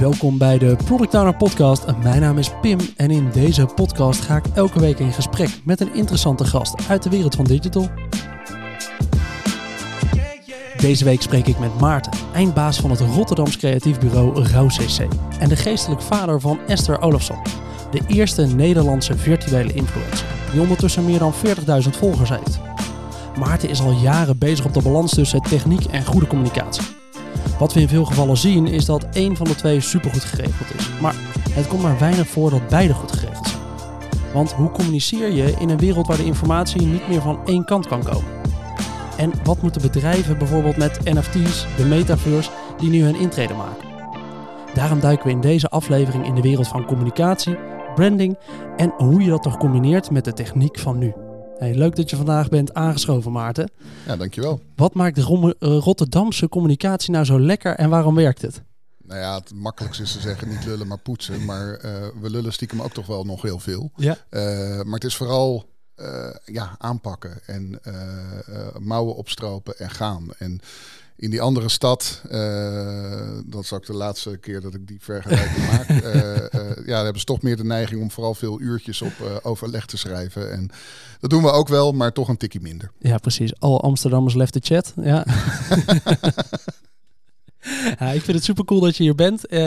Welkom bij de Product Owner Podcast. Mijn naam is Pim en in deze podcast ga ik elke week in gesprek met een interessante gast uit de wereld van digital. Deze week spreek ik met Maarten, eindbaas van het Rotterdams creatief bureau Rauw CC en de geestelijk vader van Esther Olofsson, de eerste Nederlandse virtuele influencer, die ondertussen meer dan 40.000 volgers heeft. Maarten is al jaren bezig op de balans tussen techniek en goede communicatie. Wat we in veel gevallen zien is dat één van de twee supergoed geregeld is. Maar het komt maar weinig voor dat beide goed geregeld zijn. Want hoe communiceer je in een wereld waar de informatie niet meer van één kant kan komen? En wat moeten bedrijven bijvoorbeeld met NFT's, de metaverse, die nu hun intrede maken? Daarom duiken we in deze aflevering in de wereld van communicatie, branding en hoe je dat toch combineert met de techniek van nu. Hey, leuk dat je vandaag bent aangeschoven, Maarten. Ja, dankjewel. Wat maakt de eh, Rotterdamse communicatie nou zo lekker en waarom werkt het? Nou ja, het makkelijkste is te zeggen niet lullen, maar poetsen. Maar uh, we lullen stiekem ook toch wel nog heel veel. Ja. Uh, maar het is vooral ja, aanpakken en mouwen opstropen en gaan. En in die andere stad, uh, dat is ook de laatste keer dat ik die vergelijking maak. Uh, uh, ja, hebben ze toch meer de neiging om vooral veel uurtjes op overleg te schrijven. En dat doen we ook wel, maar toch een tikje minder. Ja, precies. Al Amsterdammers left the chat. Ja. Ja, ik vind het super cool dat je hier bent. Uh,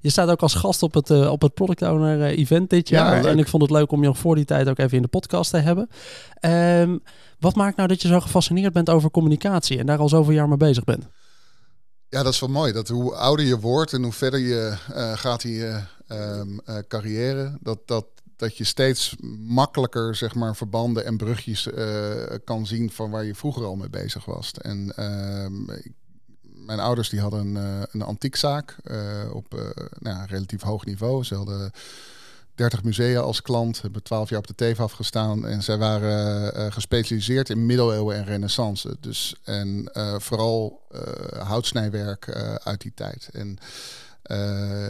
je staat ook als gast op het, uh, op het Product Owner Event dit jaar. Ja, en ik vond het leuk om je nog voor die tijd ook even in de podcast te hebben. Um, wat maakt nou dat je zo gefascineerd bent over communicatie en daar al zoveel jaar mee bezig bent? Ja, dat is wel mooi. Dat hoe ouder je wordt en hoe verder je uh, gaat in je um, uh, carrière, dat, dat, dat je steeds makkelijker zeg maar, verbanden en brugjes uh, kan zien van waar je vroeger al mee bezig was. En ehm, ik, mijn ouders die hadden een, een antiekzaak op nou, relatief hoog niveau. Ze hadden 30 musea als klant, hebben 12 jaar op de TEF afgestaan en zij waren gespecialiseerd in middeleeuwen en renaissance. Dus en vooral houtsnijwerk uit die tijd. En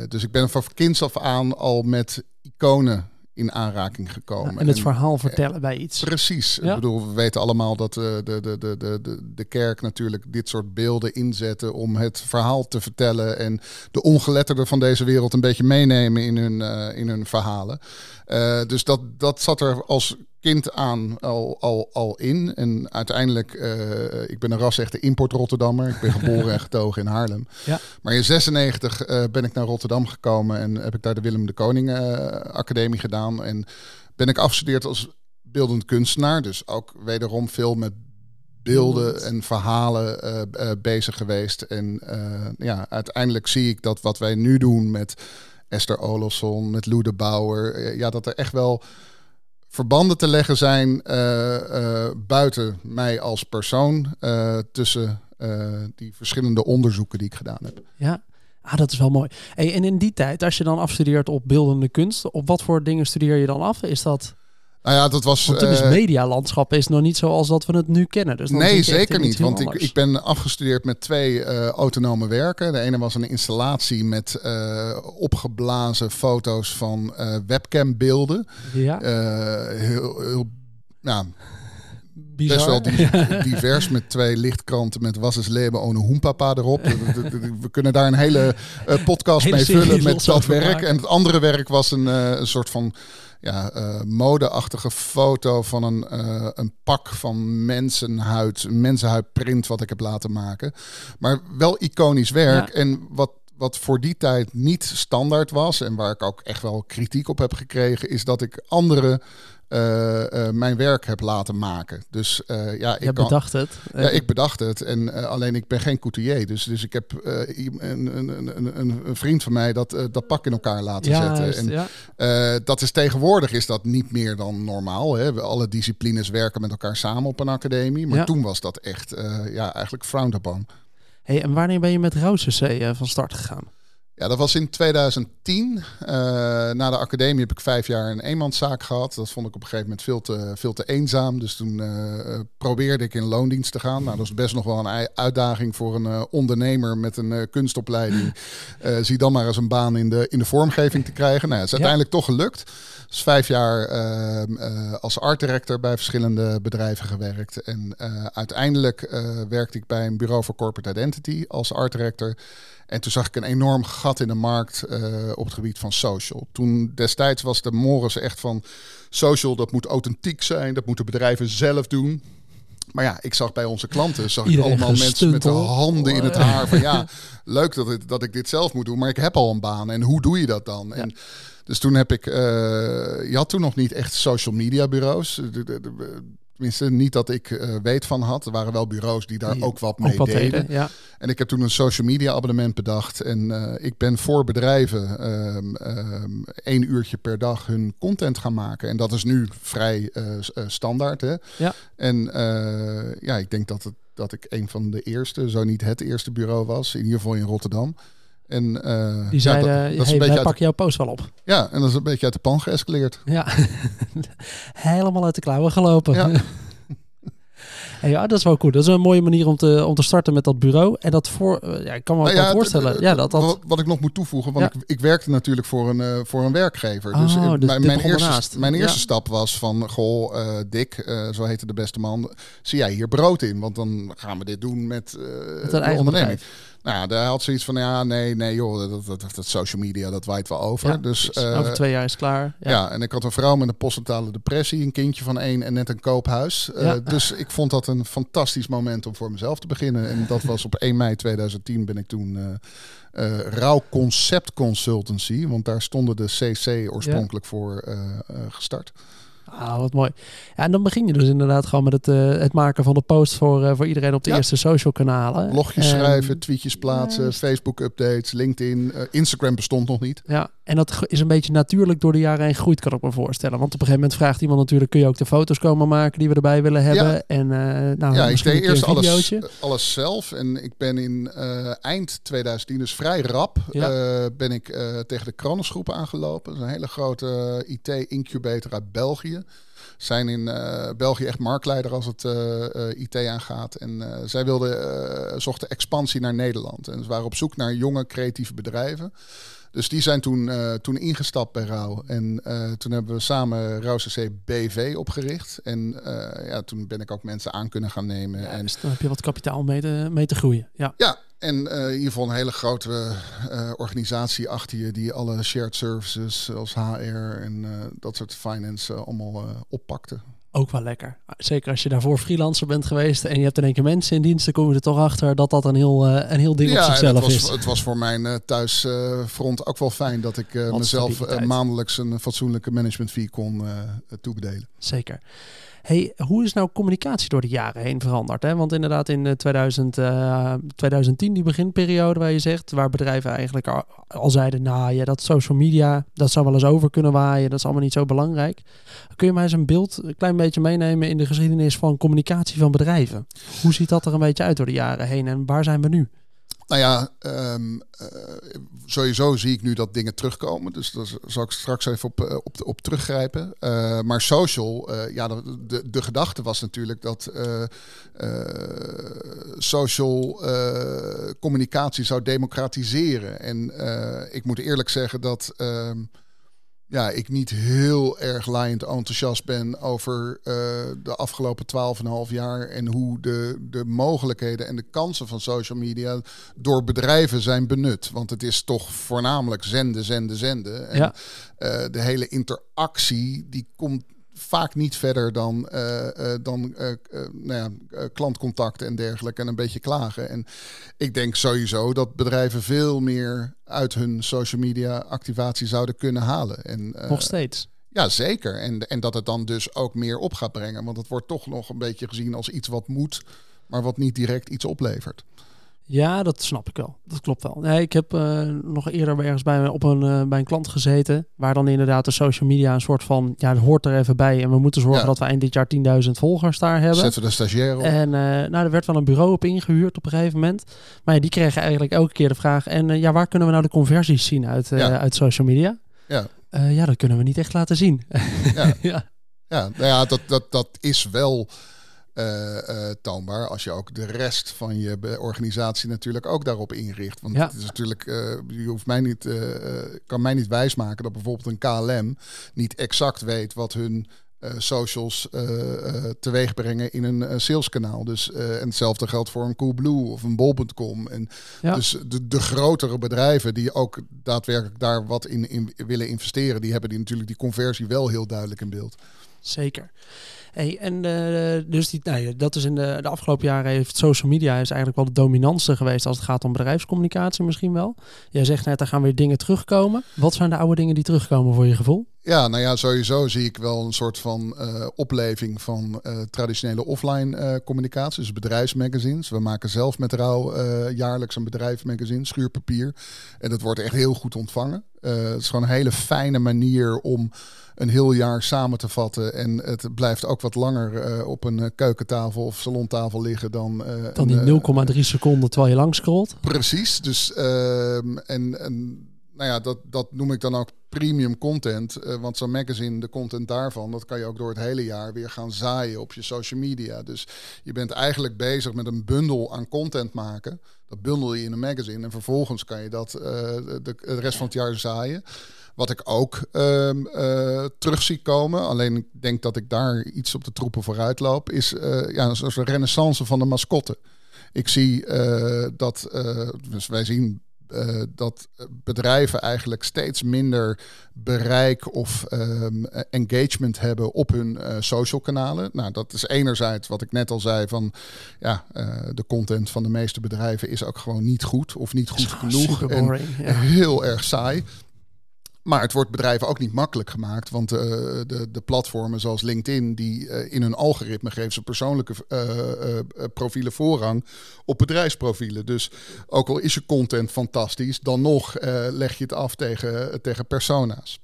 dus ik ben van kinds af aan al met iconen in aanraking gekomen. Ja, en het en, verhaal vertellen bij iets. Precies. Ja? Ik bedoel, we weten allemaal dat de, de, de, de, de, de kerk natuurlijk dit soort beelden inzetten om het verhaal te vertellen en de ongeletterden van deze wereld een beetje meenemen in hun, uh, in hun verhalen. Uh, dus dat, dat zat er als kind aan al, al, al in. En uiteindelijk, uh, ik ben een ras-echte import Rotterdammer. Ik ben geboren en getogen in Haarlem. Ja. Maar in 96 uh, ben ik naar Rotterdam gekomen en heb ik daar de Willem de Koning uh, Academie gedaan. En ben ik afgestudeerd als beeldend kunstenaar. Dus ook wederom veel met beelden en verhalen bezig geweest. En ja, uiteindelijk zie ik dat wat wij nu doen met Esther Olofsson, met Lou de Bouwer, ja, dat er echt wel verbanden te leggen zijn uh, uh, buiten mij als persoon uh, tussen die verschillende onderzoeken die ik gedaan heb. Ja, ah, dat is wel mooi. Hey, en in die tijd, als je dan afstudeert op beeldende kunst, op wat voor dingen studeer je dan af? Is dat nou ja, dat was. Want het uh, medialandschap is nog niet zoals dat we het nu kennen. Dus nee, zeker niet. Want ik, ik ben afgestudeerd met twee uh, autonome werken. De ene was een installatie met uh, opgeblazen foto's van webcambeelden. Ja. heel, heel nou, Bizar. Best wel divers met twee lichtkranten met Was is Leben ohne Hoempapa erop. We kunnen daar een hele podcast hele mee vullen met dat werk. En het andere werk was een, een soort van ja, uh, modeachtige foto van een, uh, een pak van mensenhuid, een mensenhuidprint wat ik heb laten maken. Maar wel iconisch werk. Ja. En wat, wat voor die tijd niet standaard was en waar ik ook echt wel kritiek op heb gekregen, is dat ik andere uh, uh, mijn werk heb laten maken. Dus uh, ja, ik kan, bedacht het. Ja, ik bedacht het. En alleen ik ben geen couturier. Dus, dus ik heb een, een, een, een, vriend van mij dat, dat pak in elkaar laten ja, zetten. Juist, en ja. dat is tegenwoordig is dat niet meer dan normaal. Hè? We, alle disciplines werken met elkaar samen op een academie. Maar Ja. toen was dat echt ja, eigenlijk frowned upon. Hey, en wanneer ben je met CC van start gegaan? Ja, dat was in 2010. Uh, na de academie heb ik vijf jaar een eenmanszaak gehad. Dat vond ik op een gegeven moment veel te, veel te eenzaam. Dus toen uh, probeerde ik in loondienst te gaan. Nou, dat is best nog wel een uitdaging voor een uh, ondernemer met een kunstopleiding. zie dan maar eens een baan in de, in de vormgeving te krijgen. Nou, het is uiteindelijk ja. toch gelukt. Dus vijf jaar als art director bij verschillende bedrijven gewerkt. En uiteindelijk werkte ik bij een bureau voor corporate identity als art director. En toen zag ik een enorm gat in de markt op het gebied van social. Toen destijds was de Morris echt van social, dat moet authentiek zijn, dat moeten bedrijven zelf doen. Maar ja, ik zag bij onze klanten zag ik allemaal mensen met de handen in het haar van ja, leuk dat, het, dat ik dit zelf moet doen, maar ik heb al een baan en hoe doe je dat dan? En dus toen heb ik, uh, je had toen nog niet echt social media bureaus. Tenminste, niet dat ik uh, weet van had. Er waren wel bureaus die daar ook wat mee deden. ja. En ik heb toen een social media abonnement bedacht. En uh, ik ben voor bedrijven um, um, één uurtje per dag hun content gaan maken. En dat is nu vrij uh, standaard. Hè? Ja. En ja, ik denk dat, het, dat ik een van de eerste, zo niet het eerste bureau was. In ieder geval in Rotterdam. En, uh, Die zeiden, ja, dat, dat hey, wij pakken jouw post wel op. Ja, en dat is een beetje uit de pan geëscaleerd. Ja, helemaal uit de klauwen gelopen. Ja. En ja, dat is wel cool. Dat is een mooie manier om te, om te starten met dat bureau. En dat voor, eh, ja, ik kan me nou ja, voorstellen. Ja, dat, dat... Wat ik nog moet toevoegen, want ik, ik, werkte natuurlijk voor een, uh, voor een werkgever. dus, oh, dus mijn, mijn eerste, mijn eerste stap was van, goh, uh, Dick, uh, zo heette de beste man, zie jij hier brood in? Want dan gaan we dit doen met, met eigen onderneming. Nou, daar had zoiets van, ja, nee, nee, joh, dat, dat, dat, social media, dat waait wel over. dus, uh, over twee jaar is klaar. Ja. ja. en ik had een vrouw met een postnatale depressie, een kindje van één en net een koophuis. Uh, dus ik vond dat een fantastisch moment om voor mezelf te beginnen. En dat was op 1 mei 2010 ben ik toen uh, Rauw Concept Consultancy, want daar stonden de CC oorspronkelijk voor gestart. Ah, wat mooi. Ja, en dan begin je dus inderdaad gewoon met het, uh, het maken van de post voor, uh, voor iedereen op de eerste social kanalen. Blogjes schrijven, tweetjes plaatsen, Facebook updates, LinkedIn, uh, Instagram bestond nog niet. Ja, en dat is een beetje natuurlijk door de jaren heen gegroeid, kan ik me voorstellen. Want op een gegeven moment vraagt iemand natuurlijk, kun je ook de foto's komen maken die we erbij willen hebben? Ja. En nou, ja, ik deed eerst alles, alles zelf. En ik ben in eind 2010, dus vrij rap, ben ik tegen de Kronosgroep aangelopen. Dat is een hele grote IT-incubator uit België zijn in uh, België echt marktleider als het uh, uh, IT aangaat. En zij wilden, zochten expansie naar Nederland. En ze waren op zoek naar jonge creatieve bedrijven. Dus die zijn toen, toen ingestapt bij Rauw. En toen hebben we samen Rauw CC BV opgericht. En ja, toen ben ik ook mensen aan kunnen gaan nemen. Ja, en dus dan heb je wat kapitaal mee te, mee te groeien. Ja, ja en uh, in ieder geval een hele grote uh, organisatie achter je die alle shared services zoals HR en uh, dat soort finance allemaal oppakte. Ook wel lekker. Zeker als je daarvoor freelancer bent geweest en je hebt in één keer mensen in dienst, dan kom je er toch achter dat dat een heel, een heel ding ja, op zichzelf was, is. Het was voor mijn thuisfront ook wel fijn dat ik mezelf maandelijks een fatsoenlijke management fee kon toebedelen. Zeker. Hey, hoe is nou communicatie door de jaren heen veranderd? Hè? Want inderdaad in 2000, uh, 2010, die beginperiode waar je zegt, waar bedrijven eigenlijk al, zeiden, nou ja, dat social media, dat zou wel eens over kunnen waaien, dat is allemaal niet zo belangrijk. Kun je mij eens een beeld een klein beetje meenemen in de geschiedenis van communicatie van bedrijven? Hoe ziet dat er een beetje uit door de jaren heen en waar zijn we nu? Nou ja, um, sowieso zie ik nu dat dingen terugkomen. Dus daar zal ik straks even op, uh, op, op teruggrijpen. Uh, maar social, ja, de, de, de, gedachte was natuurlijk dat social communicatie zou democratiseren. En ik moet eerlijk zeggen dat. Ehm, ja, ik niet heel erg laaiend enthousiast ben over uh, de afgelopen 12,5 jaar en hoe de, de mogelijkheden en de kansen van social media door bedrijven zijn benut. Want het is toch voornamelijk zenden, zenden, zenden. En ja. uh, de hele interactie die komt vaak niet verder dan, uh, dan uh, nou ja, klantcontact en dergelijke en een beetje klagen. En ik denk sowieso dat bedrijven veel meer uit hun social media activatie zouden kunnen halen. En, Nog steeds. Ja, zeker. En, en dat het dan dus ook meer op gaat brengen. Want het wordt toch nog een beetje gezien als iets wat moet, maar wat niet direct iets oplevert. Ja, dat snap ik wel. Dat klopt wel. Nee, ik heb uh, nog eerder ergens bij, op een, uh, bij een klant gezeten. Waar dan inderdaad de social media een soort van. Ja, dat hoort er even bij. En we moeten zorgen dat we eind dit jaar 10.000 volgers daar hebben. Zetten we de stagiair op. En uh, nou, er werd wel een bureau op ingehuurd op een gegeven moment. Maar ja, die kregen eigenlijk elke keer de vraag. En ja, waar kunnen we nou de conversies zien uit, ja. uit social media? Ja. ja, dat kunnen we niet echt laten zien. Ja, ja. ja nou ja dat, dat, dat is wel uh, uh, toonbaar. Als je ook de rest van je organisatie natuurlijk ook daarop inricht. Want ja. het is natuurlijk, uh, je hoeft mij niet, kan mij niet wijsmaken dat bijvoorbeeld een KLM niet exact weet wat hun uh, socials uh, uh, teweeg brengen in een saleskanaal. Dus, en hetzelfde geldt voor een Coolblue of een Bol.com. En Dus de, de grotere bedrijven die ook daadwerkelijk daar wat in, in willen investeren, die hebben die natuurlijk die conversie wel heel duidelijk in beeld. Zeker. En uh, dus die, nou, dat is in de, de afgelopen jaren heeft social media is eigenlijk wel de dominantste geweest als het gaat om bedrijfscommunicatie misschien wel. Jij zegt net, er gaan weer dingen terugkomen. Wat zijn de oude dingen die terugkomen voor je gevoel? Ja, nou ja, sowieso zie ik wel een soort van uh, opleving van uh, traditionele offline communicatie, dus bedrijfsmagazines. We maken zelf met Rauw jaarlijks een bedrijfsmagazine, schuurpapier. En dat wordt echt heel goed ontvangen. het is gewoon een hele fijne manier om een heel jaar samen te vatten. En het blijft ook wat langer op een keukentafel of salontafel liggen dan... dan die 0,3 seconden terwijl je lang scrolt. Precies, dus ehm, en... en nou ja, dat, dat noem ik dan ook premium content. Uh, want zo'n magazine, de content daarvan, dat kan je ook door het hele jaar weer gaan zaaien op je social media. Dus je bent eigenlijk bezig met een bundel aan content maken. Dat bundel je in een magazine en vervolgens kan je dat uh, de, de, rest van het jaar zaaien. Wat ik ook uh, terug zie komen, alleen ik denk dat ik daar iets op de troepen vooruit loop, is ja, een renaissance van de mascotte. Ik zie dat, dus wij zien uh, dat bedrijven eigenlijk steeds minder bereik of um, engagement hebben op hun uh, social kanalen. Nou, dat is enerzijds wat ik net al zei van ja, uh, de content van de meeste bedrijven is ook gewoon niet goed of niet goed genoeg en ja. heel erg saai. Maar het wordt bedrijven ook niet makkelijk gemaakt. Want uh, de, de platformen zoals LinkedIn, die uh, in hun algoritme geven ze persoonlijke uh, profielen voorrang op bedrijfsprofielen. Dus ook al is je content fantastisch, dan nog leg je het af tegen, tegen persona's.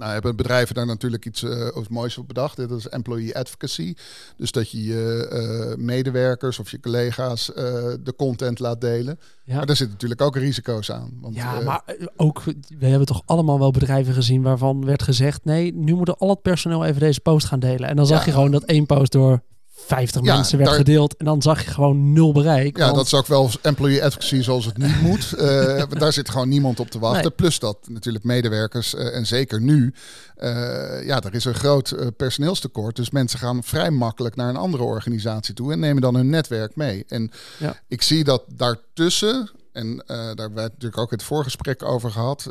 Nou, hebben bedrijven daar natuurlijk iets uh, moois op bedacht. Dat is employee advocacy. Dus dat je je uh, medewerkers of je collega's uh, de content laat delen. Ja. Maar daar zitten natuurlijk ook risico's aan. Want, ja, maar ook, we hebben toch allemaal wel bedrijven gezien waarvan werd gezegd... nee, nu moet al het personeel even deze post gaan delen. En dan zag ja. je gewoon dat één post door 50 ja, mensen werd gedeeld en dan zag je gewoon nul bereik. Ja, dat is ook wel employee advocacy zoals het niet moet. Uh, daar zit gewoon niemand op te wachten. Nee. Plus dat natuurlijk medewerkers uh, en zeker nu, uh, ja, er is een groot personeelstekort. Dus mensen gaan vrij makkelijk naar een andere organisatie toe en nemen dan hun netwerk mee. En ja. ik zie dat daartussen en daar hebben wij natuurlijk ook het voorgesprek over gehad.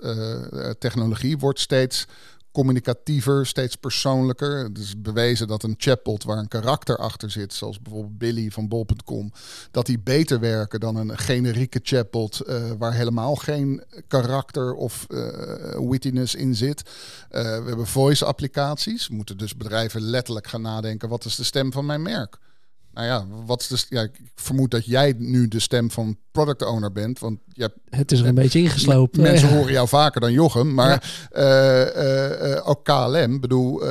technologie wordt steeds communicatiever, steeds persoonlijker. Het is bewezen dat een chatbot waar een karakter achter zit, zoals bijvoorbeeld Billy van bol.com, dat die beter werken dan een generieke chatbot uh, waar helemaal geen karakter of uh, wittiness in zit. Uh, we hebben voice applicaties. Moeten dus bedrijven letterlijk gaan nadenken, wat is de stem van mijn merk? Nou ja, wat is de, ja, ik vermoed dat jij nu de stem van product owner bent. Want je hebt, het is er een beetje ingeslopen. Mensen horen jou vaker dan Jochem. Maar ja. uh, uh, ook KLM, bedoel,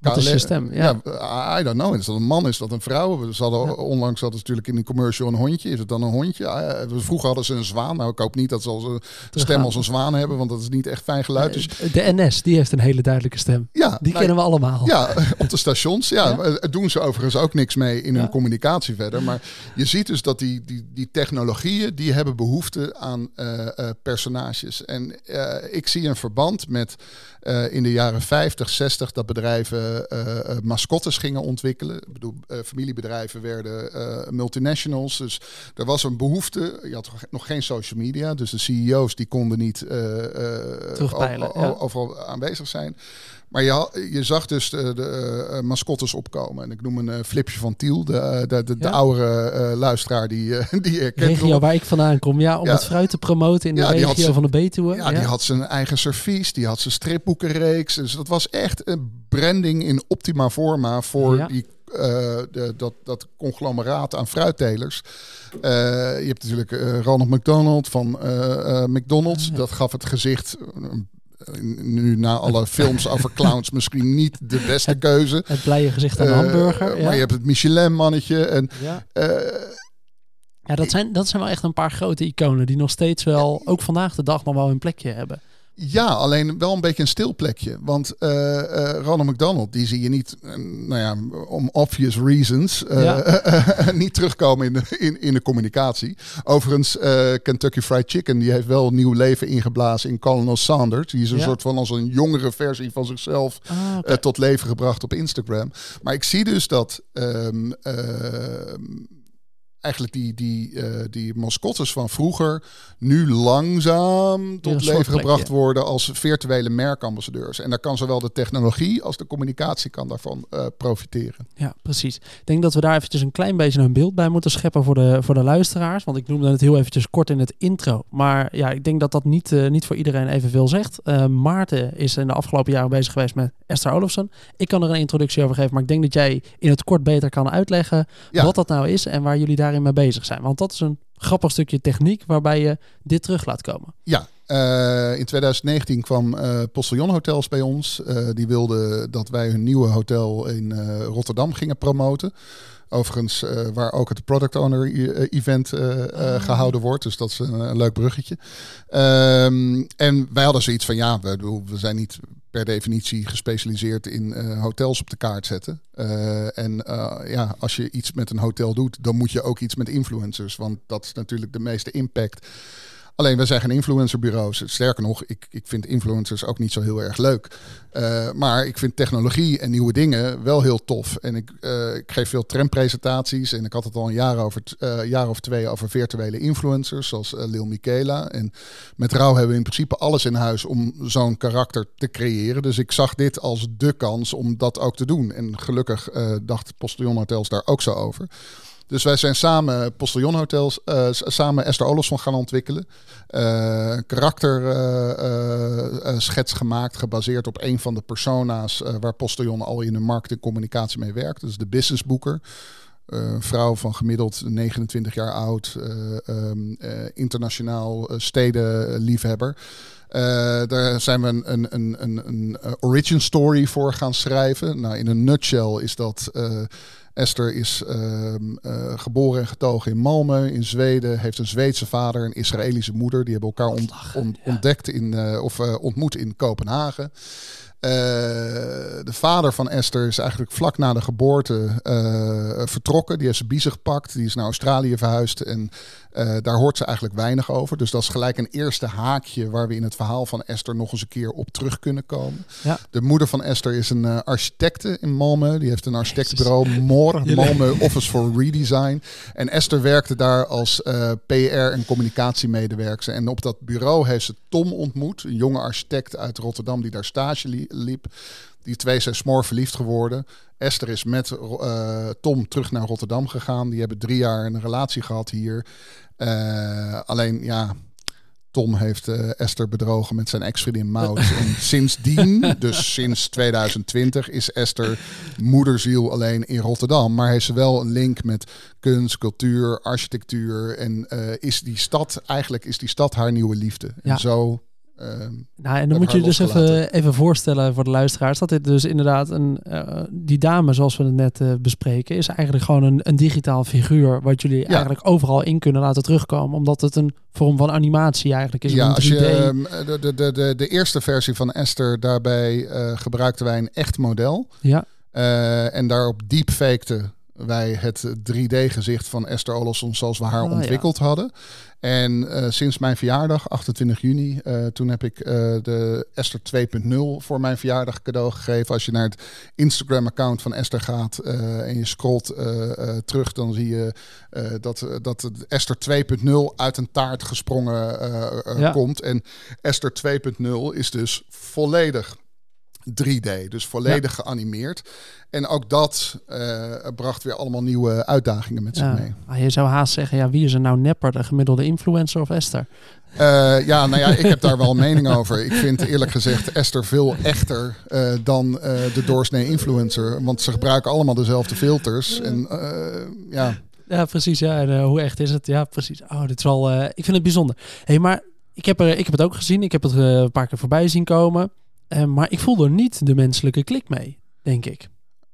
wat is je stem? Ja. ja. I don't know. Is dat een man? Is dat een vrouw? We hadden, ja. Onlangs hadden ze natuurlijk in een commercial een hondje. Is het dan een hondje? Vroeger hadden ze een zwaan. Nou, ik hoop niet dat ze als een stem als een zwaan hebben, want dat is niet echt fijn geluid. Dus... De NS, die heeft een hele duidelijke stem. Ja, die nou, kennen we allemaal. Ja, op de stations. Ja, ja, doen ze overigens ook niks mee in hun communicatie verder. Maar je ziet dus dat die, die, die technologieën, die hebben behoefte aan uh, uh, personages. En uh, ik zie een verband met uh, in de jaren 50, 60 dat bedrijven uh, mascottes gingen ontwikkelen. Ik bedoel, familiebedrijven werden multinationals. Dus er was een behoefte. Je had nog geen social media. Dus de CEO's die konden niet overal aanwezig zijn. Maar je, je zag dus de, de uh, mascottes opkomen. En ik noem een uh, Flipje van Tiel, de, de, de, ja. de oudere uh, luisteraar die, die herkent. Regio waar ik vandaan kom, ja, om ja. het fruit te promoten in de regio van de Betuwe. Ja, die had zijn eigen servies, die had zijn stripboekenreeks. Dus dat was echt een branding in optima forma voor die uh, de, dat, dat conglomeraat aan fruittelers. Uh, je hebt natuurlijk uh, Ronald McDonald van McDonald's. Dat gaf het gezicht nu na alle films over clowns misschien niet de beste het, keuze. Het blije gezicht aan de hamburger. Uh, maar je hebt het Michelin-mannetje. En, ja. Uh, ja, dat zijn, dat zijn wel echt een paar grote iconen die nog steeds wel, ook vandaag de dag, nog wel een plekje hebben. Ja, alleen wel een beetje een stil plekje. Want uh, Ronald McDonald, die zie je niet, nou ja, om obvious reasons, niet terugkomen in de, in, in de communicatie. Overigens, Kentucky Fried Chicken, die heeft wel nieuw leven ingeblazen in Colonel Sanders. Die is een soort van als een jongere versie van zichzelf ah, tot leven gebracht op Instagram. Maar ik zie dus dat... Um, eigenlijk die, die, uh, die mascottes van vroeger nu langzaam tot leven gebracht worden als virtuele merkambassadeurs. En daar kan zowel de technologie als de communicatie kan daarvan uh, profiteren. Ja, precies. Ik denk dat we daar eventjes een klein beetje een beeld bij moeten scheppen voor de, voor de luisteraars. Want ik noemde het heel eventjes kort in het intro. Maar ja, ik denk dat dat niet, uh, niet voor iedereen evenveel zegt. Maarten is in de afgelopen jaren bezig geweest met Esther Olofsen. Ik kan er een introductie over geven, maar ik denk dat jij in het kort beter kan uitleggen wat dat nou is en waar jullie daarin mee bezig zijn. Want dat is een grappig stukje techniek waarbij je dit terug laat komen. Ja, uh, in 2019 kwam uh, Postillon Hotels bij ons. Uh, die wilden dat wij hun nieuwe hotel in Rotterdam gingen promoten. Overigens, waar ook het Product Owner event ah. gehouden wordt. Dus dat is een, een leuk bruggetje. Um, en wij hadden zoiets van, ja, we, we zijn niet per definitie gespecialiseerd in uh, hotels op de kaart zetten. Uh, en uh, ja, als je iets met een hotel doet, dan moet je ook iets met influencers. Want dat is natuurlijk de meeste impact Alleen we zijn geen influencerbureaus. Sterker nog, ik, ik vind influencers ook niet zo heel erg leuk. Uh, maar ik vind technologie en nieuwe dingen wel heel tof. En ik, uh, ik geef veel trendpresentaties. En ik had het al een jaar, over, uh, jaar of twee over virtuele influencers, zoals Lil Michaela. En met Rauw hebben we in principe alles in huis om zo'n karakter te creëren. Dus ik zag dit als de kans om dat ook te doen. En gelukkig dacht Postillon Hotels daar ook zo over. Dus wij zijn samen Postillon Hotels, uh, samen Esther Olofsson gaan ontwikkelen. Uh, karakter uh, schets gemaakt, gebaseerd op een van de persona's waar Postillon al in de markt en communicatie mee werkt. Dus de businessboeker. Een vrouw van gemiddeld 29 jaar oud, um, internationaal stedenliefhebber. Uh, daar zijn we een, een, een, een, een origin story voor gaan schrijven. Nou, in een nutshell is dat uh, Esther is ehm, eh, geboren en getogen in Malmö in Zweden. Heeft een Zweedse vader, een Israëlische moeder. Die hebben elkaar ontdekt in, uh, of uh, ontmoet in Kopenhagen. de vader van Esther is eigenlijk vlak na de geboorte vertrokken. Die heeft zijn biezen gepakt. Die is naar Australië verhuisd. En uh, daar hoort ze eigenlijk weinig over. Dus dat is gelijk een eerste haakje waar we in het verhaal van Esther nog eens een keer op terug kunnen komen. Ja. De moeder van Esther is een uh, architecte in Malmö. Die heeft een architectenbureau, MOR, Malmö Office for Redesign. En Esther werkte daar als uh, PR- en communicatiemedewerker. En op dat bureau heeft ze Tom ontmoet, een jonge architect uit Rotterdam die daar stage li liep. Die twee zijn smoor verliefd geworden. Esther is met uh, Tom terug naar Rotterdam gegaan. Die hebben drie jaar een relatie gehad hier. Uh, alleen ja, Tom heeft uh, Esther bedrogen met zijn ex-vriendin Maud. en sindsdien, dus sinds 2020, is Esther moederziel alleen in Rotterdam. Maar heeft ze wel een link met kunst, cultuur, architectuur. En uh, is die stad, eigenlijk is die stad haar nieuwe liefde. Ja. En zo Ehm, nou, en dan moet je dus even, even voorstellen voor de luisteraars dat dit dus inderdaad een, uh, die dame, zoals we het net uh, bespreken, is eigenlijk gewoon een, een digitaal figuur wat jullie eigenlijk overal in kunnen laten terugkomen, omdat het een vorm van animatie eigenlijk is. Ja, als je ehm, de, de, de, de, eerste versie van Esther, daarbij uh, gebruikten wij een echt model. Ja. en daarop deepfakte wij het 3D-gezicht van Esther Olofsson zoals we haar oh, ontwikkeld hadden. En uh, sinds mijn verjaardag, 28 juni, uh, toen heb ik uh, de Esther 2.0 voor mijn verjaardag cadeau gegeven. Als je naar het Instagram-account van Esther gaat en je scrolt terug, dan zie je dat, dat Esther 2.0 uit een taart gesprongen ja. komt. En Esther 2.0 is dus volledig 3D, dus volledig geanimeerd. En ook dat uh, bracht weer allemaal nieuwe uitdagingen met zich mee. Ah, je zou haast zeggen, ja, wie is er nou nepper, de gemiddelde influencer of Esther? Uh, ja, nou ja, ik heb daar wel een mening over. Ik vind eerlijk gezegd Esther veel echter uh, dan de doorsnee influencer. Want ze gebruiken allemaal dezelfde filters. En ja... Ja, precies. Ja, en hoe echt is het? Ja, precies. Oh, dit is wel... ik vind het bijzonder. hey, maar ik heb, er, ik heb het ook gezien. Ik heb het een paar keer voorbij zien komen. Uh, maar ik voel er niet de menselijke klik mee, denk ik.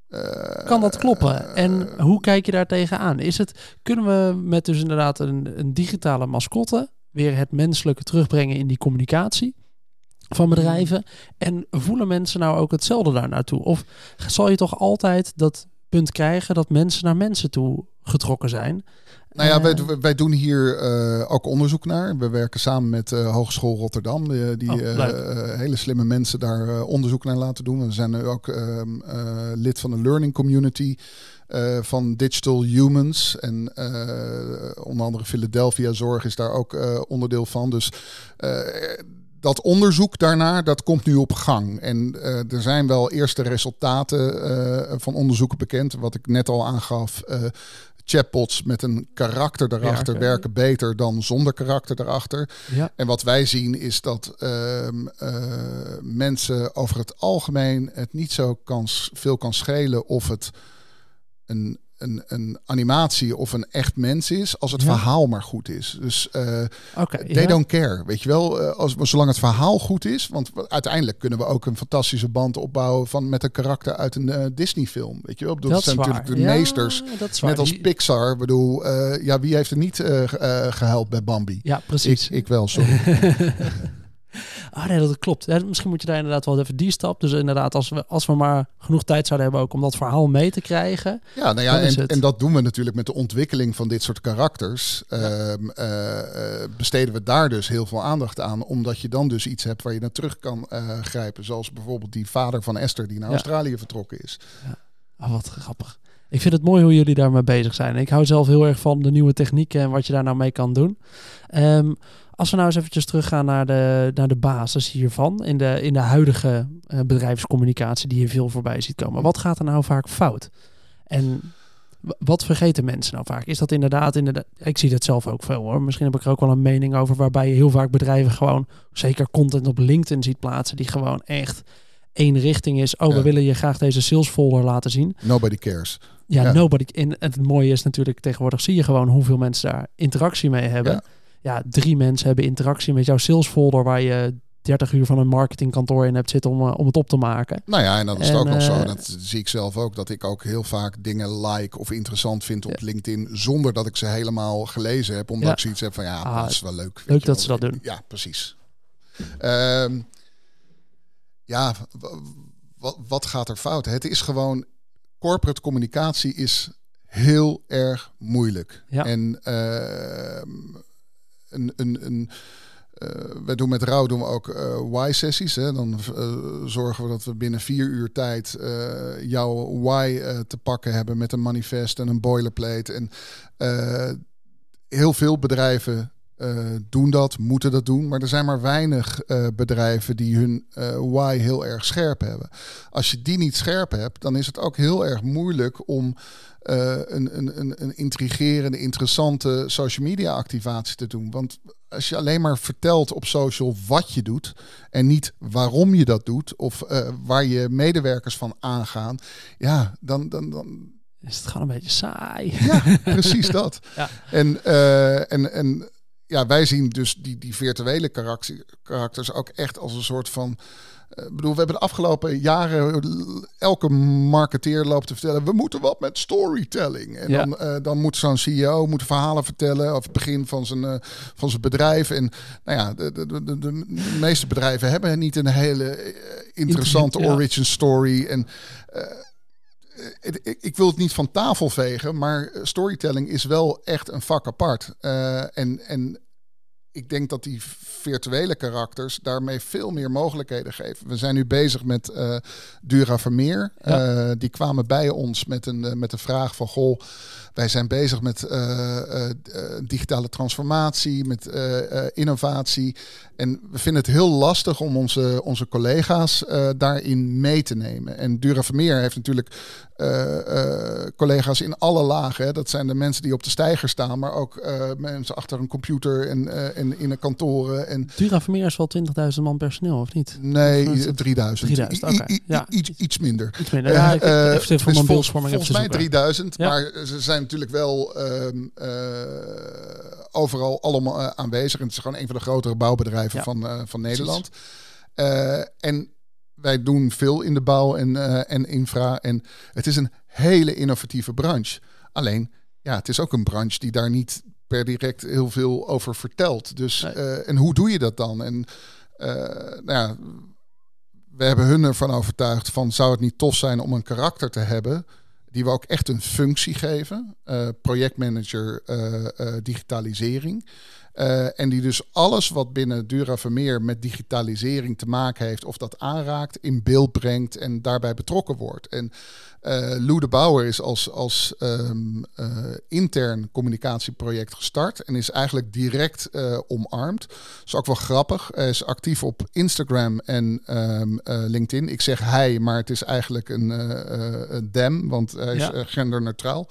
Uh, kan dat kloppen? En hoe kijk je daar tegenaan? Is het, kunnen we met dus inderdaad een, een digitale mascotte weer het menselijke terugbrengen in die communicatie? van bedrijven. En voelen mensen nou ook hetzelfde daar naartoe? Of zal je toch altijd dat punt krijgen dat mensen naar mensen toe getrokken zijn? Nou ja, wij, wij doen hier eh, ook onderzoek naar. We werken samen met de Hogeschool Rotterdam, die, die Oh, eh, eh, hele slimme mensen daar onderzoek naar laten doen. We zijn nu ook ehm, eh, lid van de learning community van Digital Humans. En onder andere Philadelphia Zorg is daar ook onderdeel van. Dus dat onderzoek daarnaar, dat komt nu op gang. En er zijn wel eerste resultaten van onderzoeken bekend. Wat ik net al aangaf. Chatbots met een karakter erachter Werken. werken beter dan zonder karakter erachter. ja. En wat wij zien is dat ehm, eh, mensen over het algemeen het niet zo kan, veel kan schelen of het een, een, een animatie of een echt mens is, als het Ja. verhaal maar goed is. Dus Oké. they ja. don't care, weet je wel, eh, als, zolang het verhaal goed is. Want uiteindelijk kunnen we ook een fantastische band opbouwen van met een karakter uit een eh, Disney-film. Weet je wel, Ik bedoel, dat, zijn waar. natuurlijk de Ja, meesters. dat is waar. Net als Pixar, Ik bedoel, ja, wie heeft er niet eh, ge- eh, gehuild bij Bambi? Ja, precies. Ik, ik wel, sorry. Ah nee, dat klopt. Ja, misschien moet je daar inderdaad wel even die stap. Dus inderdaad, als we, als we maar genoeg tijd zouden hebben ook om dat verhaal mee te krijgen. Ja, nou ja, en, en dat doen we natuurlijk met de ontwikkeling van dit soort karakters. Ehm, eh, eh, besteden we daar dus heel veel aandacht aan. Omdat je dan dus iets hebt waar je naar terug kan eh, grijpen. Zoals bijvoorbeeld die vader van Esther die naar Ja. Australië vertrokken is. Ah, wat grappig. Ik vind het mooi hoe jullie daarmee bezig zijn. Ik hou zelf heel erg van de nieuwe technieken en wat je daar nou mee kan doen. Ehm, als we nou eens eventjes teruggaan naar de, naar de basis hiervan. In de, in de huidige eh, bedrijfscommunicatie die je veel voorbij ziet komen. Wat gaat er nou vaak fout? En wat vergeten mensen nou vaak? Is dat inderdaad, inderdaad... Ik zie dat zelf ook veel hoor. Misschien heb ik er ook wel een mening over... waarbij je heel vaak bedrijven gewoon... zeker content op LinkedIn ziet plaatsen... die gewoon echt één richting is. Oh, we willen je graag deze sales folder laten zien. Nobody cares. Ja, Ja. nobody. En het mooie is natuurlijk tegenwoordig zie je gewoon hoeveel mensen daar interactie mee hebben. Ja, Ja. drie mensen hebben interactie met jouw sales folder waar je 30 uur van een marketingkantoor in hebt zitten om, eh, om het op te maken. Nou ja, en dan is het En, ook nog zo. eh, Dat zie ik zelf ook. Dat ik ook heel vaak dingen like of interessant vind op LinkedIn. Zonder dat ik ze helemaal gelezen heb. Omdat Ja. ik zoiets heb van ja, Ah, dat is wel leuk. leuk dat wel. ze dat doen. Ja, precies. Ehm, ja, wat, wat gaat er fout? Het is gewoon, corporate communicatie is heel erg moeilijk. Ja. En ehm, een, eh, doen met Rouw doen we ook eh Y-sessies. Hè? Dan eh, zorgen we dat we binnen vier uur tijd eh, jouw Y eh, te pakken hebben met een manifest en een boilerplate. En eh, heel veel bedrijven eh, doen dat, moeten dat doen. Maar er zijn maar weinig eh, bedrijven die hun eh why heel erg scherp hebben. Als je die niet scherp hebt, dan is het ook heel erg moeilijk om een, een, een, een intrigerende, interessante social media activatie te doen. Want als je alleen maar vertelt op social wat je doet en niet waarom je dat doet of waar je medewerkers van aangaan, ja, dan, dan, dan, Is het gewoon een beetje saai. ja, precies dat. Ja. En, en, en ja, wij zien dus die, die virtuele karakter, karakters ook echt als een soort van. eh, Ik bedoel, we hebben de afgelopen jaren elke marketeer loopt te vertellen: we moeten wat met storytelling. En Ja. dan, eh, dan moet zo'n CEO moet verhalen vertellen over het begin van zijn, eh, van zijn bedrijf. En nou ja, de, de, de, meeste bedrijven hebben niet een hele interessante origin story. En ik, ik- wil het niet van tafel vegen, maar storytelling is wel echt een vak apart. Eh, en, en ik denk dat die virtuele karakters daarmee veel meer mogelijkheden geven. We zijn nu bezig met eh Dura Vermeer. Ja. Eh, die kwamen bij ons met een, eh, met een vraag van... goh, wij zijn bezig met digitale transformatie, met innovatie. En we vinden het heel lastig om onze, onze collega's daarin mee te nemen. En Dura Vermeer heeft natuurlijk collega's in alle lagen. Hè. Dat zijn de mensen die op de steiger staan, maar ook mensen achter een computer en, en in een kantoren. En Dura Vermeer is wel 20.000 man personeel, of niet? Nee, het- 3000. 3000, I- oké. I- I- Ja. iets, iets minder. Iets minder. Ja, ik, Eh, even voor dus mijn vol- volgens mij zoeken. 3000, Ja. maar ze zijn natuurlijk wel ehm, eh, overal allemaal eh, aanwezig. En het is gewoon een van de grotere bouwbedrijven Ja. van, eh, van Nederland. Eh, en wij doen veel in de bouw en, eh, en infra. En het is een hele innovatieve branche. Alleen, ja, het is ook een branche die daar niet per direct heel veel over vertelt. Dus, Nee. eh, en hoe doe je dat dan? En nou ja, we hebben hun ervan overtuigd van zou het niet tof zijn om een karakter te hebben die we ook echt een functie geven. Uh, projectmanager digitalisering. Uh, en die dus alles wat binnen Dura Vermeer met digitalisering te maken heeft, of dat aanraakt, in beeld brengt en daarbij betrokken wordt. En uh, Lou de Bouwer is als, als um, uh, intern communicatieproject gestart en is eigenlijk direct uh, omarmd. Dat is ook wel grappig. Hij is actief op Instagram en um, LinkedIn. Ik zeg hij, maar het is eigenlijk een, een dem, want hij is genderneutraal.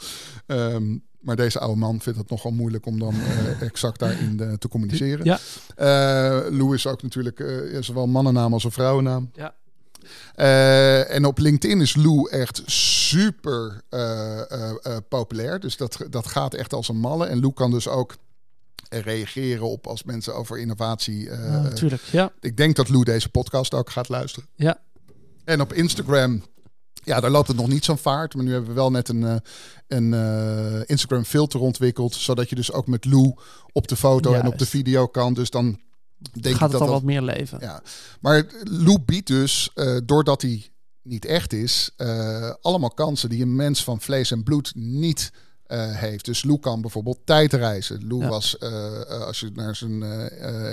Um, maar deze oude man vindt het nogal moeilijk om dan uh, exact daarin uh, te communiceren. Ja. Uh, Lou is ook natuurlijk zowel mannennaam als een vrouwennaam. Ja. en op LinkedIn is Lou echt super populair. Dus dat, dat gaat echt als een malle. En Lou kan dus ook reageren op als mensen over innovatie. ja, natuurlijk, ja. Ik denk dat Lou deze podcast ook gaat luisteren. Ja. En op Instagram ja, daar loopt het nog niet zo'n vaart. Maar nu hebben we wel net een, een uh, Instagram filter ontwikkeld. Zodat je dus ook met Lou op de foto en op de video kan. Dus dan denk gaat ik het al wat meer leven. Ja. Maar Lou biedt dus, uh, doordat hij niet echt is, uh, allemaal kansen die een mens van vlees en bloed niet uh, heeft. Dus Lou kan bijvoorbeeld tijdreizen. Lou was, uh, als je naar zijn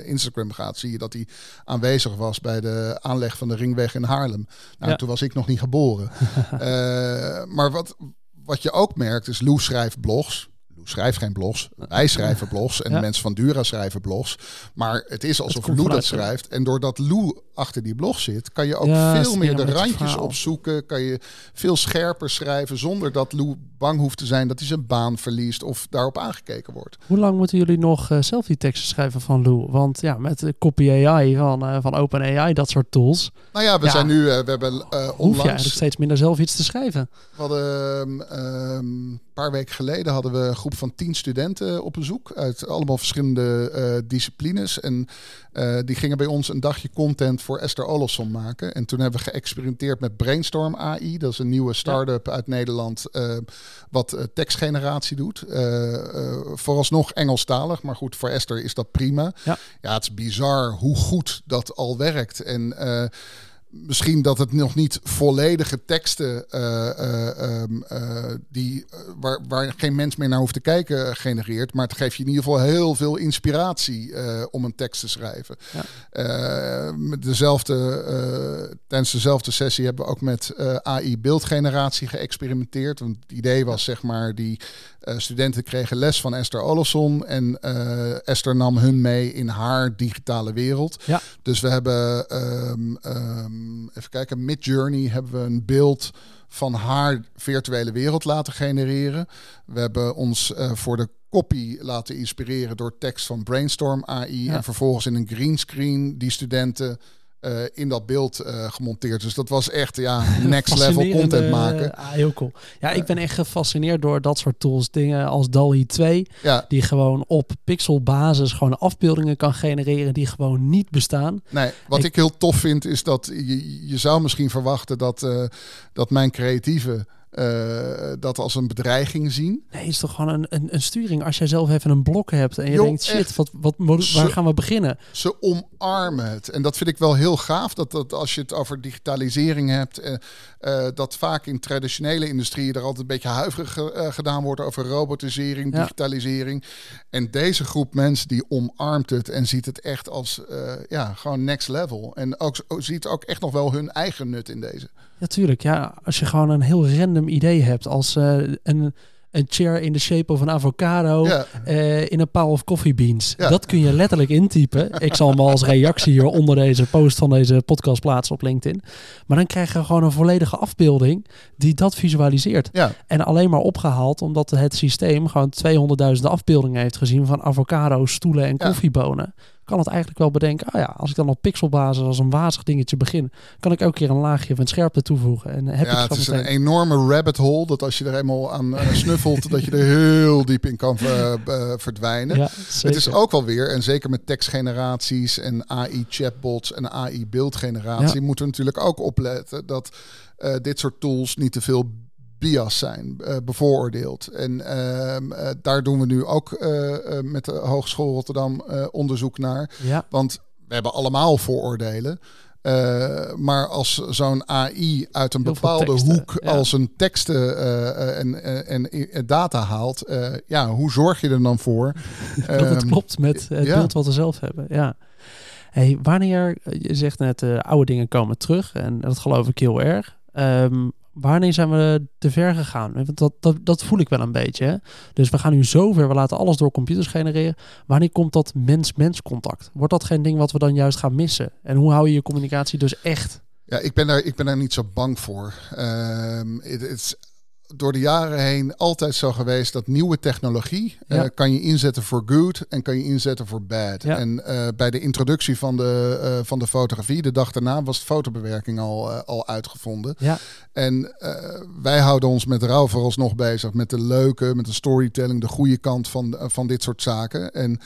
Instagram gaat, zie je dat hij aanwezig was bij de aanleg van de ringweg in Haarlem. Nou, ja. toen was ik nog niet geboren. maar wat, wat je ook merkt is, Lou schrijft blogs. Schrijft geen blogs. Wij schrijven blogs en ja. mensen van Dura schrijven blogs. Maar het is alsof het Lou dat schrijft. En doordat Lou achter die blog zit, kan je ook ja, veel meer de randjes opzoeken. Kan je veel scherper schrijven zonder dat Lou bang hoeft te zijn dat hij zijn baan verliest of daarop aangekeken wordt. Hoe lang moeten jullie nog uh, zelf die teksten schrijven van Lou? Want ja, met de copy AI van, uh, van OpenAI, dat soort tools. Nou ja, we zijn nu, uh, we hebben onlangs... Hoef steeds minder zelf iets te schrijven. We hadden um, een paar weken geleden hadden we een groep van tien studenten op bezoek uit allemaal verschillende disciplines. En die gingen bij ons een dagje content voor Esther Olofsson maken. En toen hebben we geëxperimenteerd met Brainstorm AI. Dat is een nieuwe start-up ja. uit Nederland wat uh, tekstgeneratie doet. Vooralsnog Engelstalig, maar goed, voor Esther is dat prima. Ja, ja het is bizar hoe goed dat al werkt. En misschien dat het nog niet volledige teksten uh, uh, die, waar, waar geen mens meer naar hoeft te kijken genereert. Maar het geeft je in ieder geval heel veel inspiratie om een tekst te schrijven. Ja. met dezelfde, tijdens dezelfde sessie hebben we ook met AI beeldgeneratie geëxperimenteerd. Want het idee was zeg maar die studenten kregen les van Esther Olofsson en Esther nam hun mee in haar digitale wereld. Ja. Dus we hebben um, um, even kijken, Midjourney hebben we een beeld van haar virtuele wereld laten genereren. We hebben ons uh, voor de copy laten inspireren door tekst van Brainstorm AI. Ja. En vervolgens in een greenscreen die studenten uh, in dat beeld uh, gemonteerd. Dus dat was echt ja, next level content maken. Uh, heel cool. Ja, ik ben echt gefascineerd door dat soort tools. Dingen als DALL-E 2, ja. die gewoon op pixelbasis gewoon afbeeldingen kan genereren die gewoon niet bestaan. Nee, wat ik, ik heel tof vind is dat je, je zou misschien verwachten dat, dat mijn creatieve uh, dat als een bedreiging zien. Nee, is toch gewoon een, een, een, sturing. Als jij zelf even een blok hebt en je jo, denkt, shit, wat, wat, waar ze, gaan we beginnen? Ze omarmen het. En dat vind ik wel heel gaaf, dat, dat als je het over digitalisering hebt, uh, uh, dat vaak in traditionele industrieën er altijd een beetje huiverig gedaan wordt over robotisering, ja. digitalisering. En deze groep mensen die omarmt het en ziet het echt als, ja, gewoon next level. En ook, ziet ook echt nog wel hun eigen nut in deze. Natuurlijk, ja, als je gewoon een heel random idee hebt als uh, een, een chair in the shape of een avocado ja. uh, in een paal of coffee beans. Ja. Dat kun je letterlijk intypen. Ik zal hem als reactie hier onder deze post van deze podcast plaatsen op LinkedIn. Maar dan krijg je gewoon een volledige afbeelding die dat visualiseert. Ja. En alleen maar opgehaald omdat het systeem gewoon 200.000 afbeeldingen heeft gezien van avocado's, stoelen en koffiebonen kan het eigenlijk wel bedenken. Ah ja, als ik dan op pixelbasis als een wazig dingetje begin, kan ik elke keer een laagje van scherpte toevoegen. En heb ja, het is een enorme rabbit hole dat als je er eenmaal aan uh, snuffelt, dat je er heel diep in kan uh, uh, verdwijnen. Ja, het is ook wel weer, en zeker met tekstgeneraties en AI chatbots en AI beeldgeneratie, ja. moeten we natuurlijk ook opletten dat dit soort tools niet te veel bias zijn, uh, bevooroordeeld. En uh, daar doen we nu ook uh, met de Hogeschool Rotterdam onderzoek naar. Ja. Want we hebben allemaal vooroordelen. Uh, maar als zo'n AI uit een bepaalde hoek als een teksten uh, en, en, en, data haalt, ja, hoe zorg je er dan voor? dat het ehm, klopt met het beeld wat we zelf hebben. Ja. Hey, wanneer, je zegt net, oude dingen komen terug en dat geloof ik heel erg. Um, wanneer zijn we te ver gegaan? Want dat, dat, dat voel ik wel een beetje. Hè? Dus we gaan nu zover, we laten alles door computers genereren. Wanneer komt dat mens-mens contact? Wordt dat geen ding wat we dan juist gaan missen? En hoe hou je je communicatie dus echt? Ja, ik ben daar, ik ben daar niet zo bang voor. Um, het door de jaren heen altijd zo geweest dat nieuwe technologie uh, kan je inzetten voor good en kan je inzetten voor bad. En uh, bij de introductie van de, uh, van de fotografie, de dag daarna, was de fotobewerking al, al uitgevonden. Ja. En wij houden ons met rouw vooralsnog bezig met de leuke, met de storytelling, de goede kant van, van dit soort zaken. En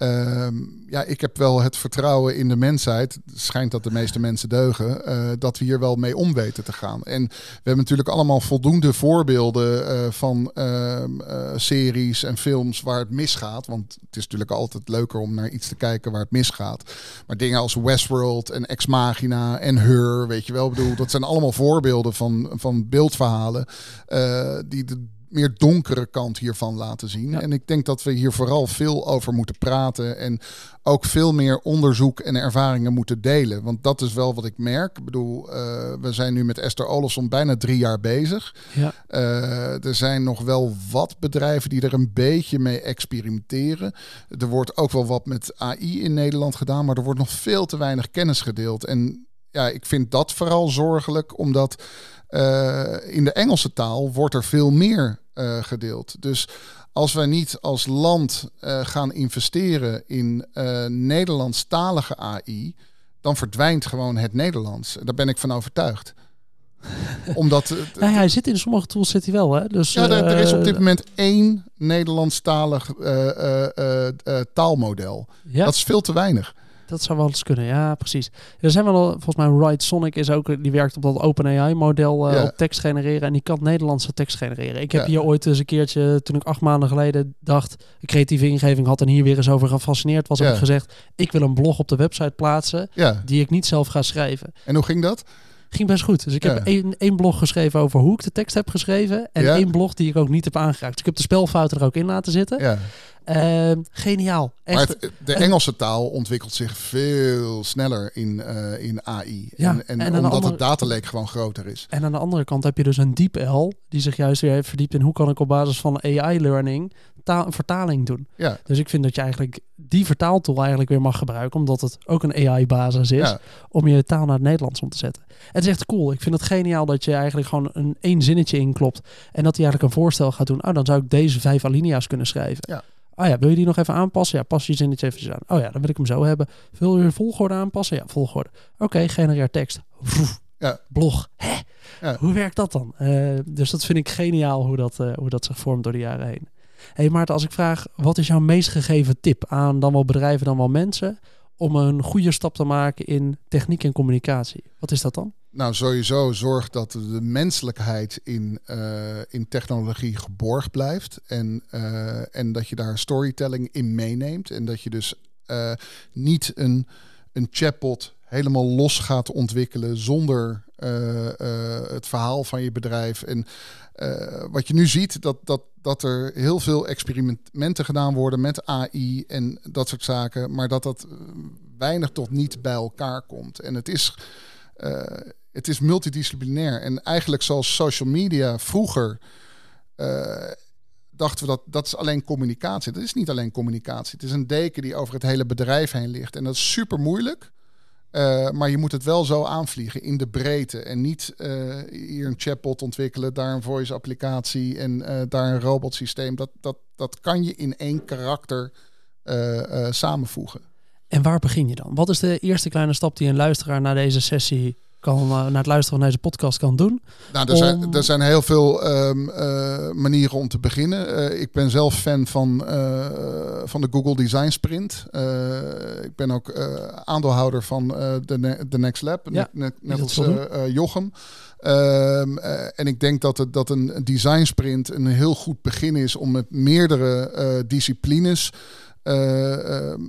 Ehm, ja, ik heb wel het vertrouwen in de mensheid. Schijnt dat de meeste mensen deugen. Uh, dat we hier wel mee om weten te gaan. En we hebben natuurlijk allemaal voldoende voorbeelden uh, van ehm, uh, series en films waar het misgaat. Want het is natuurlijk altijd leuker om naar iets te kijken waar het misgaat. Maar dingen als Westworld en Ex Machina en Her, weet je wel. Bedoel, dat zijn allemaal voorbeelden van, van beeldverhalen die de meer donkere kant hiervan laten zien. En ik denk dat we hier vooral veel over moeten praten en ook veel meer onderzoek en ervaringen moeten delen. Want dat is wel wat ik merk. Ik bedoel, uh, we zijn nu met Esther Olofsson bijna drie jaar bezig. Ja. Uh, er zijn nog wel wat bedrijven die er een beetje mee experimenteren. Er wordt ook wel wat met AI in Nederland gedaan, maar er wordt nog veel te weinig kennis gedeeld. En ja, ik vind dat vooral zorgelijk, omdat uh, in de Engelse taal wordt er veel meer uh, gedeeld. Dus als wij niet als land uh, gaan investeren in Nederlandstalige AI, dan verdwijnt gewoon het Nederlands. Daar ben ik van overtuigd. Omdat. nou, hij zit in sommige tools zit hij wel, hè? Dus, ja, er, er is op dit moment één Nederlandstalig taalmodel. Ja. Dat is veel te weinig. Dat zou wel eens kunnen, ja, precies. Er zijn wel, volgens mij, Write Sonic is ook, die werkt op dat OpenAI-model uh, op tekst genereren en die kan Nederlandse tekst genereren. Ik heb hier ooit eens een keertje, toen ik acht maanden geleden dacht, creatieve ingeving had en hier weer eens over gefascineerd was, heb ik gezegd, ik wil een blog op de website plaatsen die ik niet zelf ga schrijven. En hoe ging dat? Ging best goed. Dus ik heb één, één blog geschreven over hoe ik de tekst heb geschreven. En één blog die ik ook niet heb aangeraakt. Dus ik heb de spelfouten er ook in laten zitten. Ja. Uh, geniaal. Echt. Maar de Engelse taal ontwikkelt zich veel sneller in, uh, in AI. Ja, en, en, en omdat andere, het dataleek gewoon groter is. En aan de andere kant heb je dus een DeepL die zich juist weer heeft verdiept in hoe kan ik op basis van AI-learning taal, vertaling doen. Ja. Dus ik vind dat je eigenlijk die vertaaltool eigenlijk weer mag gebruiken, omdat het ook een AI-basis is, om je taal naar het Nederlands om te zetten. Het is echt cool. Ik vind het geniaal dat je eigenlijk gewoon een één zinnetje inklopt en dat hij eigenlijk een voorstel gaat doen. Oh, dan zou ik deze vijf alinea's kunnen schrijven. Ja. Oh ja, wil je die nog even aanpassen? Ja, pas je zinnetje even aan. Oh ja, dan wil ik hem zo hebben. Wil je volgorde aanpassen? Ja, volgorde. Oké, okay, genereer tekst. Ja. Blog. Hè? Ja. Hoe werkt dat dan? Uh, dus dat vind ik geniaal hoe dat, uh, hoe dat zich vormt door de jaren heen hey Maarten, als ik vraag, wat is jouw meest gegeven tip aan dan wel bedrijven, dan wel mensen, om een goede stap te maken in techniek en communicatie? Wat is dat dan? Nou, sowieso zorg dat de menselijkheid in, uh, in technologie geborgd blijft. En, uh, en dat je daar storytelling in meeneemt. En dat je dus uh, niet een, een chatbot helemaal los gaat ontwikkelen zonder het verhaal van je bedrijf. En uh, wat je nu ziet, dat, dat, dat er heel veel experimenten gedaan worden met AI en dat soort zaken, maar dat dat weinig tot niet bij elkaar komt. En het is, het is multidisciplinair. En eigenlijk zoals social media vroeger dachten we dat dat is alleen communicatie. Dat is niet alleen communicatie. Het is een deken die over het hele bedrijf heen ligt. En dat is super moeilijk. Uh, maar je moet het wel zo aanvliegen in de breedte. En niet uh, hier een chatbot ontwikkelen, daar een voice applicatie en uh, daar een robotsysteem. Dat, dat, dat kan je in één karakter samenvoegen. En waar begin je dan? Wat is de eerste kleine stap die een luisteraar na deze sessie kan, uh, naar het luisteren van deze podcast kan doen? Nou, er, zijn, er zijn heel veel um, uh, manieren om te beginnen. Uh, ik ben zelf fan van, van de Google Design Sprint. ik ben ook aandeelhouder van de, de Next Lab, ja, net, net als Jochem. Um, en ik denk dat, het, dat een design sprint een heel goed begin is om met meerdere disciplines eh, ehm,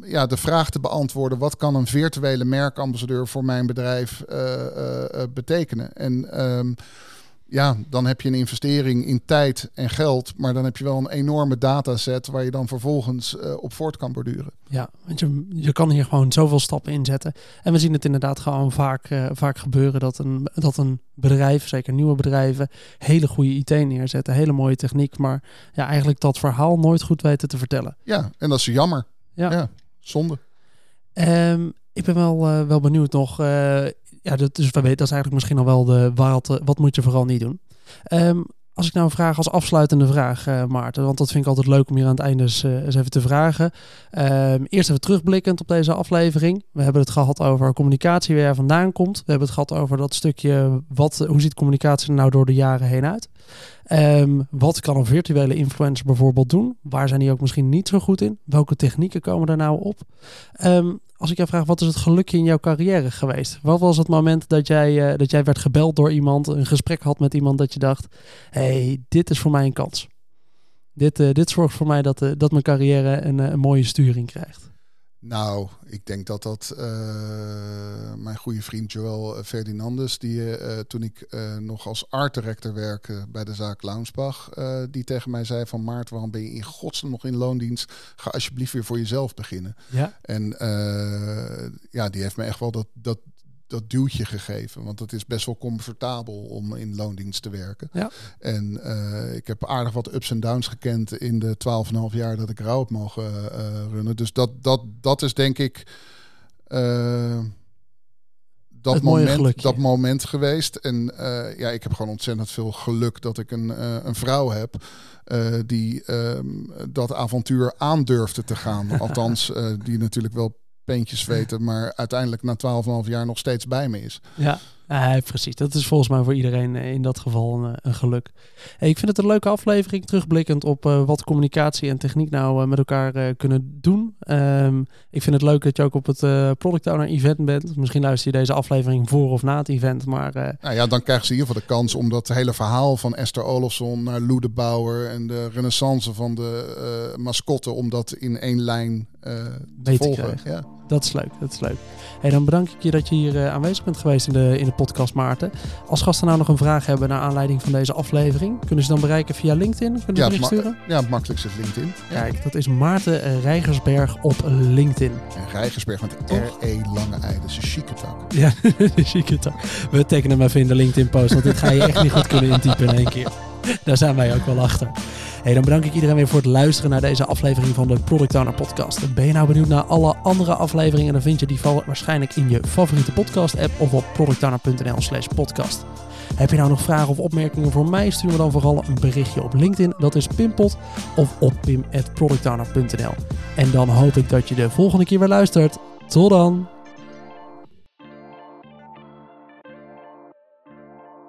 ja, de vraag te beantwoorden: wat kan een virtuele merkambassadeur voor mijn bedrijf betekenen? En ehm, ja, dan heb je een investering in tijd en geld, maar dan heb je wel een enorme dataset waar je dan vervolgens uh, op voort kan borduren. Ja, want je, je kan hier gewoon zoveel stappen inzetten. En we zien het inderdaad gewoon vaak, uh, vaak gebeuren dat een, dat een bedrijf, zeker nieuwe bedrijven, hele goede IT neerzetten, hele mooie techniek, maar ja, eigenlijk dat verhaal nooit goed weten te vertellen. Ja, en dat is jammer. Ja, ja zonde. Um, ik ben wel, uh, wel benieuwd nog ja, dat, weten, dat is eigenlijk misschien al wel de wat, wat moet je vooral niet doen. Um, als ik nou vraag als afsluitende vraag, uh, Maarten, want dat vind ik altijd leuk om hier aan het einde eens, uh, eens even te vragen. Um, eerst even terugblikkend op deze aflevering. We hebben het gehad over communicatie, waar vandaan komt. We hebben het gehad over dat stukje, wat, hoe ziet communicatie er nou door de jaren heen uit? Um, wat kan een virtuele influencer bijvoorbeeld doen? Waar zijn die ook misschien niet zo goed in? Welke technieken komen er nou op? Um, als ik jou vraag, wat is het gelukje in jouw carrière geweest? Wat was het moment dat jij, uh, dat jij werd gebeld door iemand, een gesprek had met iemand dat je dacht, hey, dit is voor mij een kans. Dit, uh, dit zorgt voor mij dat, uh, dat mijn carrière een, een mooie sturing krijgt. Nou, ik denk dat dat mijn goede vriend Joël Ferdinandes, die toen ik nog als art director werkte bij de zaak Launsbach, die tegen mij zei van Maart, waarom ben je in godsnaam nog in loondienst? Ga alsjeblieft weer voor jezelf beginnen. Ja. En ja, die heeft me echt wel dat, dat, dat duwtje gegeven. Want het is best wel comfortabel om in loondienst te werken. Ja. En uh, ik heb aardig wat ups en downs gekend in de 12,5 jaar dat ik rouw heb mogen uh, runnen. Dus dat, dat, dat is denk ik uh, dat, moment, dat moment geweest. En ja, ik heb gewoon ontzettend veel geluk dat ik een, een vrouw heb. die ehm, dat avontuur aandurfde te gaan. Althans, die natuurlijk wel peentjes weten, maar uiteindelijk na 12,5 jaar nog steeds bij me is. Ja, uh, precies. Dat is volgens mij voor iedereen eh, in dat geval een, eh, een geluk. Hey, ik vind het een leuke aflevering, terugblikkend op uh, wat communicatie en techniek nou uh, met elkaar kunnen doen. Um, ik vind het leuk dat je ook op het Product Owner event bent. Misschien luister je deze aflevering voor of na het event, maar... nou ja, dan krijgen ze in ieder geval de kans om dat hele verhaal van Esther Olofsson naar Lou de Bauer en de renaissance van de mascotte, om dat in één lijn te volgen. Ja. Dat is leuk, dat is leuk. Hey, dan bedank ik je dat je hier uh, aanwezig bent geweest in de, in de podcast, Maarten. Als gasten nou nog een vraag hebben naar aanleiding van deze aflevering, kunnen ze dan bereiken via LinkedIn? Kunnen ze ja, sturen? Ja, het makkelijkste is LinkedIn. Kijk, dat is Maarten Rijgersberg op LinkedIn. En Rijgersberg met R-E lange ei, dus een chique tak. Ja, de chique tak. We tekenen hem even in de LinkedIn-post, want dit ga je echt niet goed kunnen intypen in één keer. Daar zijn wij ook wel achter. Hey, dan bedank ik iedereen weer voor het luisteren naar deze aflevering van de Product Owner Podcast. Ben je nou benieuwd naar alle andere afleveringen? Dan vind je die waarschijnlijk in je favoriete podcast app of op productowner.nl slash podcast. Heb je nou nog vragen of opmerkingen voor mij? Stuur me dan vooral een berichtje op LinkedIn. Dat is Pimpot of op pim.productowner.nl. En dan hoop ik dat je de volgende keer weer luistert. Tot dan!